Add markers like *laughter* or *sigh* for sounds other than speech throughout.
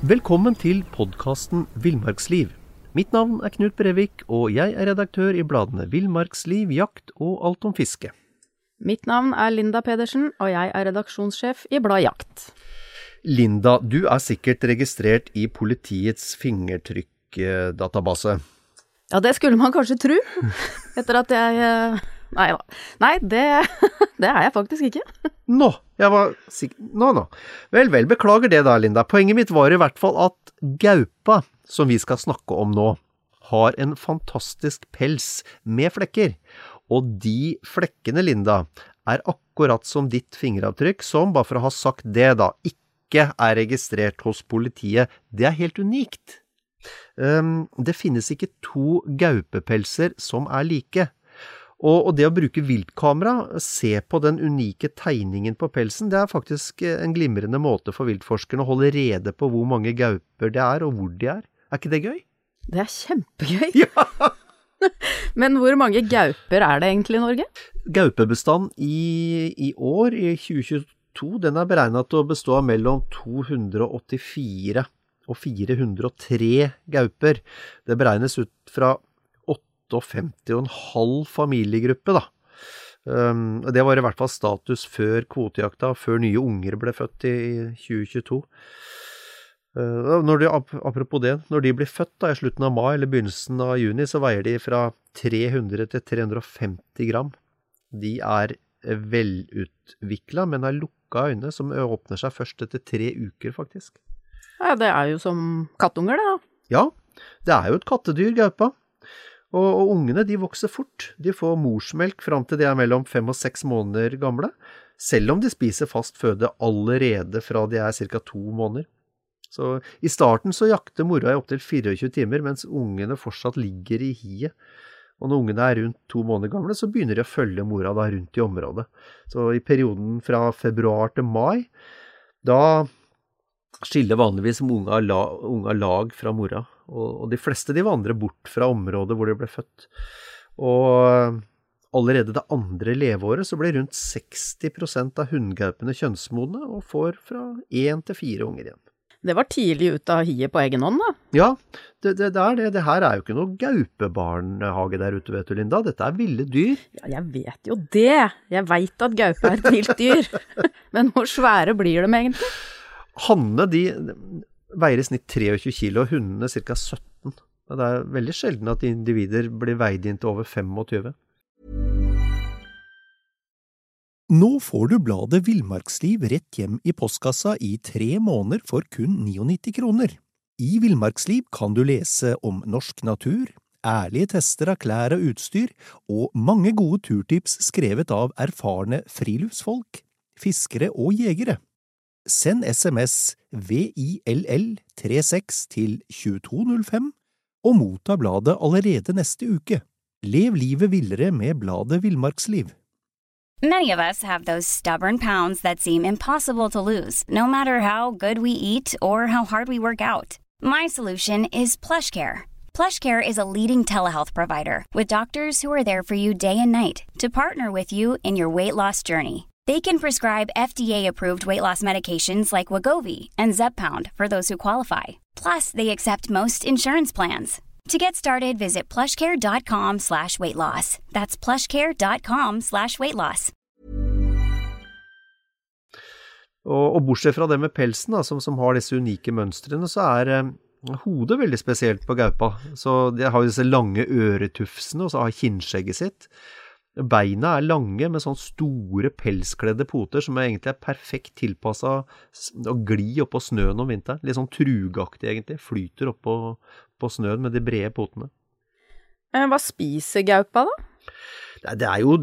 Velkommen til podkasten Villmarksliv. Mitt navn er Knut Brevik, og jeg er redaktør i bladene Villmarksliv, Jakt og Alt om fiske. Mitt navn er Linda Pedersen, og jeg er redaksjonssjef i bladet Jakt. Linda, du er sikkert registrert i politiets fingertrykkdatabase. Ja, det skulle man kanskje tro, etter at jeg eh, Nei da. Nei, det, *laughs* det er jeg faktisk ikke. Nå, jeg var sikker Nå, nå. Vel, vel, beklager det da, Linda. Poenget mitt var i hvert fall at gaupa, som vi skal snakke om nå, har en fantastisk pels med flekker. Og de flekkene, Linda, er akkurat som ditt fingeravtrykk, som, bare for å ha sagt det, da, ikke er registrert hos politiet. Det er helt unikt. Um, det finnes ikke to gaupepelser som er like. Og, og, det å bruke viltkamera, se på den unike tegningen på pelsen, det er faktisk en glimrende måte for viltforskerne å holde rede på hvor mange gauper det er, og hvor de er. Er ikke det gøy? Det er kjempegøy. *laughs* Ja! *laughs* Men hvor mange gauper er det egentlig i Norge? Gaupebestand i, i år, i 2022, den er beregna til å bestå av mellom 284 og 403 gauper. Det beregnes ut fra 58,5 familiegruppe, da. Um, det var i hvert fall status før kvotejakta, før nye unger ble født i 2022. Uh, når de, apropos det, når de blir født da, i slutten av mai eller begynnelsen av juni, så veier de fra 300 til 350 gram. De er velutvikla, men har lukka øyne, som åpner seg først etter tre uker, faktisk. Ja, det er jo som kattunger, det da. Ja, det er jo et kattedyr, gaupa. Og, og, ungene de vokser fort. De får morsmelk fram til de er mellom fem og seks måneder gamle, selv om de spiser fast føde allerede fra de er ca. to måneder. Så I starten så jakter mora i opptil 24 timer, mens ungene fortsatt ligger i hiet. Og når ungene er rundt to måneder gamle, så begynner de å følge mora da rundt i området. Så i perioden fra februar til mai, da skiller vanligvis unga lag, fra mora. Og, de fleste de vandrer bort fra området hvor de ble født. Og allerede det andre leveåret så ble rundt 60% av hunngaupene kjønnsmodne, og får fra én til fire unger igjen. Det var tidlig ut av hiet på egen hånd, da? Ja, det, det, det, er det. Det her er jo ikke noe gaupebarnehage der ute, vet du, Linda. Dette er ville dyr. Ja, jeg vet jo det. Jeg veit at gaupe er et vilt dyr. *laughs* Men hvor svære blir de egentlig? Hannene de veier i snitt 23 kilo, og hundene ca. 17. Det er veldig sjelden at individer blir veid inn til over 25. Nå får du bladet Villmarksliv rett hjem i postkassa i tre måneder for kun 99 kroner. I Villmarksliv kan du lese om norsk natur, ærlige tester av klær og utstyr, og mange gode turtips skrevet av erfarne friluftsfolk, fiskere og jegere. Send SMS VILL36 til 2205 og motta bladet allerede neste uke. Lev livet villere med bladet Villmarksliv. Many of us have those stubborn pounds that seem impossible to lose, no matter how good we eat or how hard we work out. My PlushCare. PlushCare is a leading telehealth provider with doctors who are there for you day and night to partner with you in your weight loss journey. They can prescribe FDA-approved weight loss medications like Wagovi and Zeppound for those who qualify. Plus, they accept most insurance plans. To get started, visit plushcare.com slash weight loss. That's plushcare.com slash weight loss. Og, og, bortsett fra det med pelsen, da, som, som har disse unike mønstrene, så er eh, hodet veldig spesielt på gaupa. Så de har disse lange øretufsene, og så har kinnskjegget sitt. Beina er lange med sånne store pelskledde poter som egentlig er perfekt tilpassa å gli oppå snøen om vinteren. Litt sånn trugaktig, egentlig. Flyter oppå på snøen med de brede potene. Eh, hva spiser gaupa, da? Det er jo,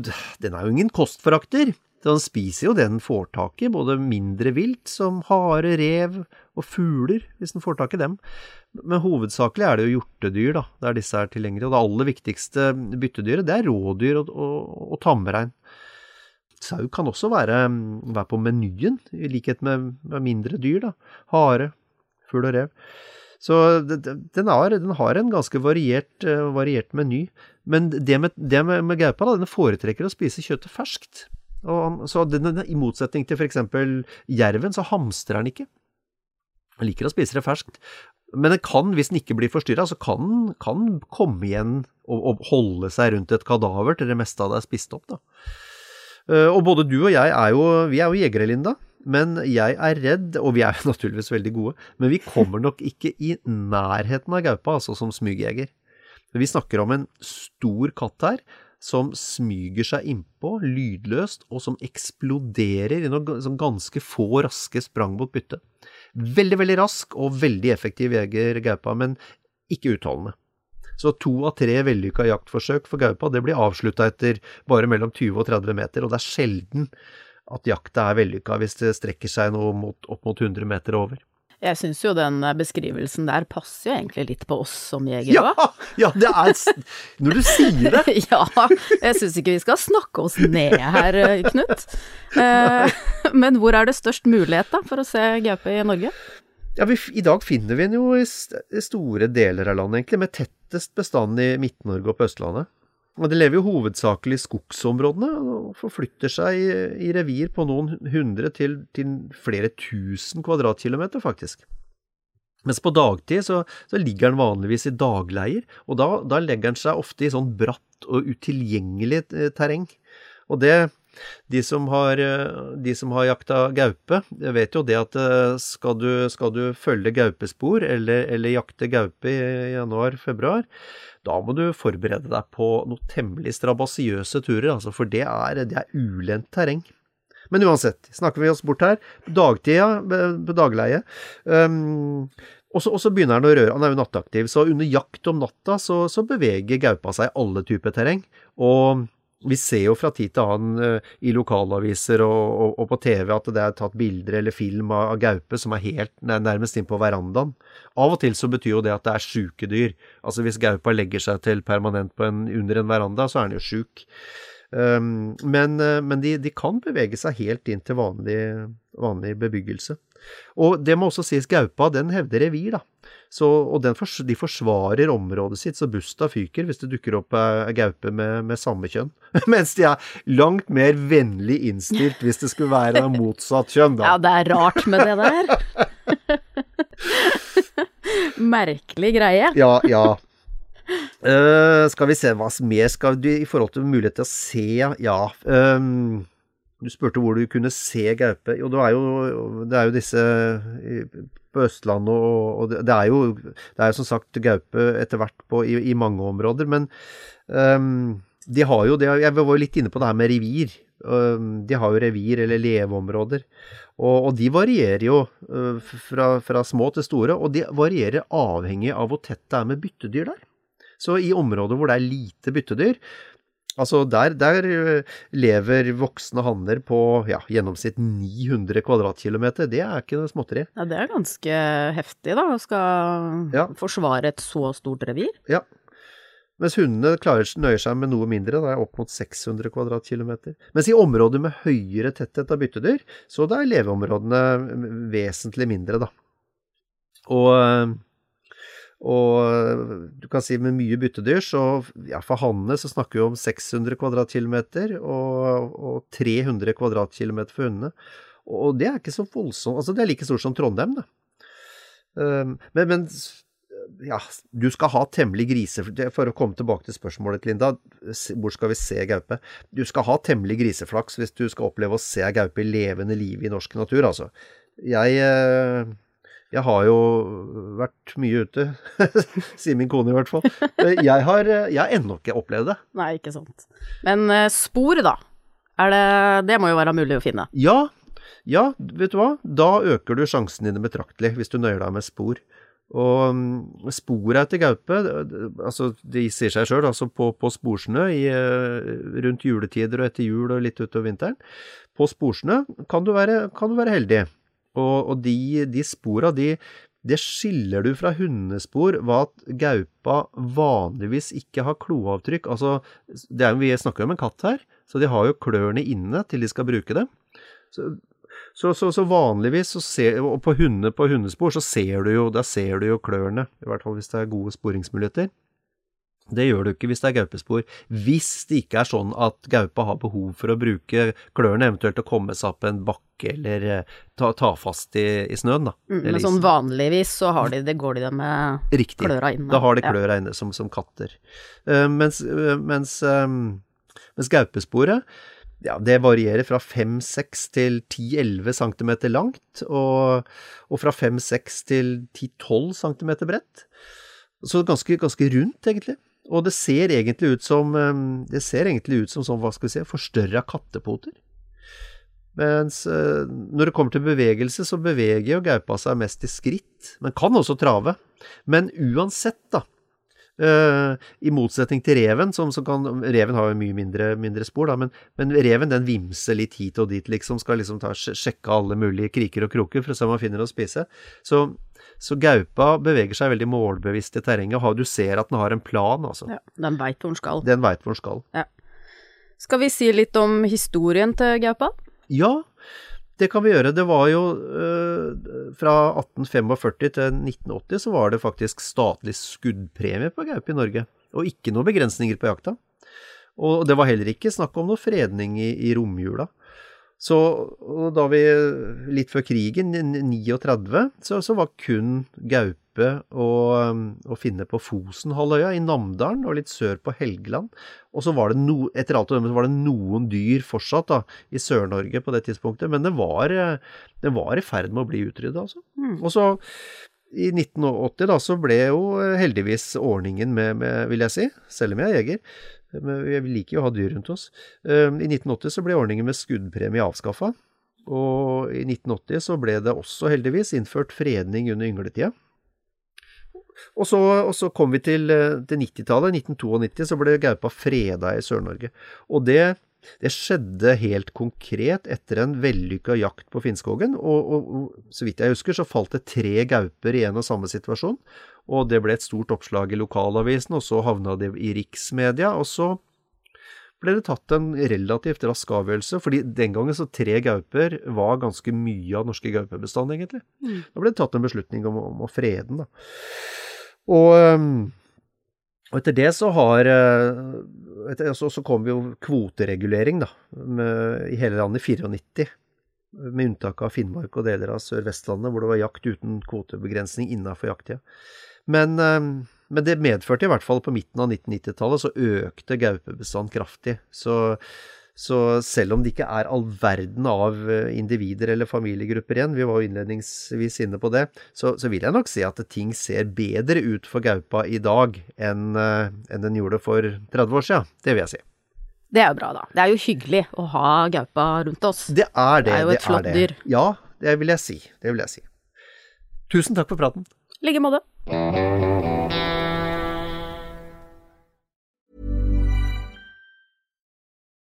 den er jo ingen kostforakter. Den spiser jo det den får tak i, både mindre vilt som hare, rev og fugler, hvis den får tak i dem. Men hovedsakelig er det jo hjortedyr, da, der disse er tilgjengelige. Og det aller viktigste byttedyret, det er rådyr og, og, og tamrein. Sau kan også være, være, på menyen, i likhet med, med mindre dyr, da. Hare, fugl og rev. Så den har, den har en ganske variert, uh, variert, meny. Men det med, det med, med gaupa, da, den foretrekker å spise kjøttet ferskt. Og, så den, I motsetning til f.eks. jerven, så hamstrer den ikke. Den liker å spise det ferskt. Men den kan, hvis den ikke blir forstyrra, så kan den komme igjen og, og, holde seg rundt et kadaver til det meste av det er spist opp. da. Uh, og både du og jeg er jo, vi er jo jegere, Linda. Men jeg er redd, og vi er *laughs* naturligvis veldig gode, men vi kommer nok ikke i nærheten av gaupa, altså som smygjeger. Vi snakker om en stor katt her, som smyger seg innpå lydløst, og som eksploderer i noen ganske få raske sprang mot byttet. Veldig, veldig rask og veldig effektiv jeger gaupa, men ikke utholdende. Så to av tre vellykka jaktforsøk for gaupa det blir avslutta etter bare mellom 20 og 30 meter, og det er sjelden at jakta er vellykka hvis det strekker seg noe mot, opp mot 100 meter over. Jeg syns jo den beskrivelsen der passer jo egentlig litt på oss som jegere. Ja, ja, det er Når du sier det. *laughs* ja, jeg syns ikke vi skal snakke oss ned her, Knut. Eh, *laughs* men hvor er det størst mulighet da for å se gaupe i Norge? Ja, vi, I dag finner vi den jo i, i store deler av landet, egentlig, med tettest bestand i Midt-Norge og på Østlandet. Og Det lever jo hovedsakelig i skogsområdene, og forflytter seg i, i revir på noen hundre til, til, flere tusen kvadratkilometer, faktisk. Mens på dagtid så, så, ligger den vanligvis i dagleier, og da, da legger den seg ofte i sånn bratt og utilgjengelig eh, terreng. Og det, de som har, eh, de som har jakta gaupe, vet jo det at eh, skal du, skal du følge gaupespor eller, eller jakte gaupe i januar-februar, da må du forberede deg på noe temmelig strabasiøse turer, altså, for det er, det er ulendt terreng. Men uansett, snakker vi oss bort her. Dagtida, på dagleie. Um, og så begynner han å røre, han er jo nattaktiv, så under jakt om natta så, så beveger gaupa seg i alle typer terreng. Og vi ser jo fra tid til annen uh, i lokalaviser og, og, og, på TV at det er tatt bilder eller film av, gaupe som er helt nærmest inn på verandaen. Av og til så betyr jo det at det er sjuke dyr. Altså hvis gaupa legger seg til permanent en, under en veranda, så er den jo sjuk. Um, men, uh, men de, de, kan bevege seg helt inn til vanlig, vanlig bebyggelse. Og det må også sies, gaupa den hevder revir, da. Så, og fors, de forsvarer området sitt så busta fyker hvis det dukker opp ei gaupe med, med, samme kjønn. *laughs* Mens de er langt mer vennlig innstilt hvis det skulle være motsatt kjønn, da. Ja, det er rart med det der. *laughs* Merkelig greie. Ja, ja. Uh, skal vi se hva mer skal du i forhold til mulighet til å se, ja. Um, du spurte hvor du kunne se gaupe. Jo, det er jo, det er jo disse på Østlandet, og, og det, er jo, det er som sagt gaupe etter hvert på, i, i, mange områder. Men um, de har jo det Jeg var jo litt inne på det her med revir. Um, de har jo revir eller leveområder. Og, og de varierer jo uh, fra, fra, små til store, og de varierer avhengig av hvor tett det er med byttedyr der. Så i områder hvor det er lite byttedyr, Altså der, der, eh, lever voksne hanner på ja, gjennomsnitt 900 kvadratkilometer. Det er ikke noe småtteri. Ja, det er ganske heftig, da, å skal ja. forsvare et så stort revir. Ja. Mens hundene klarer, nøyer seg med noe mindre, det er opp mot 600 kvadratkilometer. Mens i områder med høyere tetthet av byttedyr, så da er leveområdene vesentlig mindre, da. Og eh, og du kan si med mye byttedyr, så ja, for hannene så snakker vi om 600 kvadratkilometer og, og 300 kvadratkilometer for hundene. Og det er ikke så voldsomt Altså, det er like stort som Trondheim, da. Um, men, men ja, du skal ha temmelig griseflaks, For å komme tilbake til spørsmålet, Linda, hvor skal vi se gaupe? Du skal ha temmelig griseflaks hvis du skal oppleve å se gaupe i levende liv i norsk natur, altså. Jeg eh, jeg har jo vært mye ute, *laughs* sier min kone i hvert fall. Jeg har, jeg har ennå ikke opplevd det. Nei, ikke sant. Men uh, spor, da? Det, det må jo være mulig å finne? Ja. Ja, vet du hva? Da øker du sjansen dine betraktelig, hvis du nøyer deg med spor. Og um, sporet etter gaupe, altså de sier seg sjøl, altså på, på sporsnø i, eh, rundt juletider og etter jul og litt utover vinteren. På sporsnø kan du være, kan du være heldig. Og, og de, de spora, de, det skiller du fra hundespor ved at gaupa vanligvis ikke har kloavtrykk. Altså, er, vi snakker jo om en katt her, så de har jo klørne inne til de skal bruke det. Så, så, så, så vanligvis, ser, og på, hunde, på hundespor, så ser du jo, der ser du jo klørne. I hvert fall hvis det er gode sporingsmuligheter. Det gjør du ikke hvis det er gaupespor. Hvis det ikke er sånn at gaupa har behov for å bruke klørne, eventuelt å komme seg opp en bakke eller eh, ta, ta fast i, i snøen, da. Mm, men sånn vanligvis så har de det, går de det med Riktig. kløra inne. Da har de Ja. kløra inne som, som katter. Uh, mens, uh, mens, eh, mens gaupesporet ja, det varierer fra 5-6 til 10-11 cm langt, og, og fra 5-6 til 10-12 cm bredt. Så ganske, ganske rundt, egentlig. Og det ser egentlig ut som Det ser egentlig ut som sånn, hva skal vi si, forstørra kattepoter. Mens eh, når det kommer til bevegelse, så beveger jo gaupa seg mest i skritt, men kan også trave. Men uansett, da. eh, I motsetning til reven, som, som kan Reven har jo mye mindre, mindre spor, da, men, men reven den vimser litt hit og dit, liksom. Skal liksom ta, sjekke alle mulige kriker og kroker for å se om man finner noe å spise. Så, så gaupa beveger seg veldig målbevisst i terrenget. Du ser at den har en plan, altså. Ja, den veit hvor den skal. Den veit hvor den skal. Ja. Skal vi si litt om historien til gaupa? Ja, det kan vi gjøre. Det var jo øh, Fra 1845 til 1980 så var det faktisk statlig skuddpremie på gaupe i Norge. Og ikke noen begrensninger på jakta. Og det var heller ikke snakk om noe fredning i, i romjula. Så og da vi, litt før krigen, i 39, så, så var kun gaupe å, å finne på Fosenhalvøya i Namdalen og litt sør på Helgeland. Og så var det no, etter alt å dømme så var det noen dyr fortsatt da, i Sør-Norge på det tidspunktet, men det var, det var i ferd med å bli utrydda, altså. Og så i 1980 da, så ble jo heldigvis ordningen med, med, vil jeg si, selv om jeg er jeger, men vi liker jo å ha dyr rundt oss. I 1980 så ble ordningen med skuddpremie avskaffa, og i 1980 så ble det også heldigvis innført fredning under yngletida. Og så, og så kom vi til, til 90-tallet. 1992 så ble gaupa freda i Sør-Norge. Og det, det, skjedde helt konkret etter en vellykka jakt på Finnskogen. Og, og, og, så vidt jeg husker, så falt det tre gauper i en og samme situasjon. Og det ble et stort oppslag i lokalavisen, og så havna det i riksmedia. Og så ble det tatt en relativt rask avgjørelse, fordi den gangen så tre gauper var ganske mye av norske gaupebestand, egentlig. Mm. Da ble det tatt en beslutning om, om å frede den, da. Og, og etter det så har etter, så, så kom jo kvoteregulering, da, med, i hele landet i 94. Med unntak av Finnmark og deler av Sør-Vestlandet, hvor det var jakt uten kvotebegrensning innafor jakttida. Men, men, det medførte i hvert fall på midten av 1990-tallet så økte gaupebestanden kraftig. Så, så, selv om det ikke er all verden av individer eller familiegrupper igjen, vi var jo innledningsvis inne på det, så, så vil jeg nok si at ting ser bedre ut for gaupa i dag enn, enn den gjorde for 30 år siden. Det vil jeg si. Det er jo bra, da. Det er jo hyggelig å ha gaupa rundt oss. Det er det. Det er jo et flott dyr. Ja, det vil jeg si. Det vil jeg si. Tusen takk for praten. I like måte.